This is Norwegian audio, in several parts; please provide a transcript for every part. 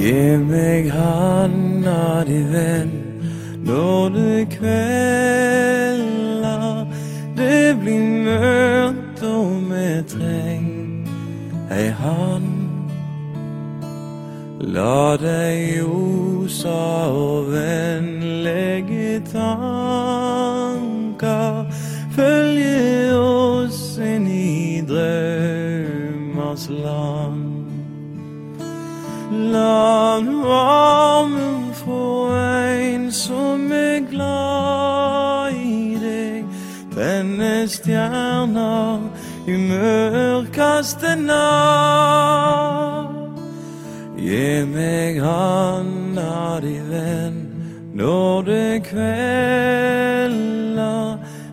meg handa di, venn, når det kvelder. Det blir mørkt og vi trenger ei hand. La deg ljosa og vennlige tanker følge oss inn i drømmers land. La armen få en som er glad i deg, Denne stjerna i mørkeste natt. Gi meg handa di, venn, når det kvelder.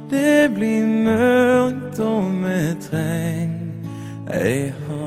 Det blir mørkt og vi treng ei hand.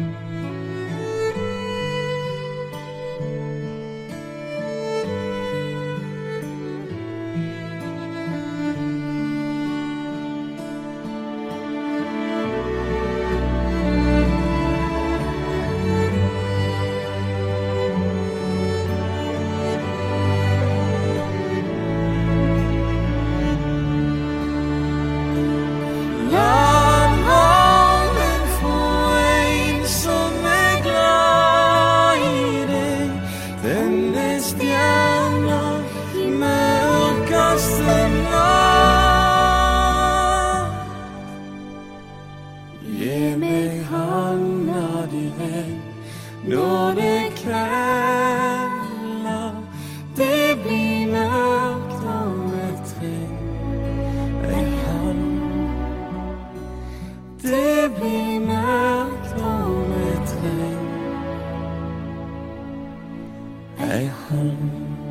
La denne 裂痕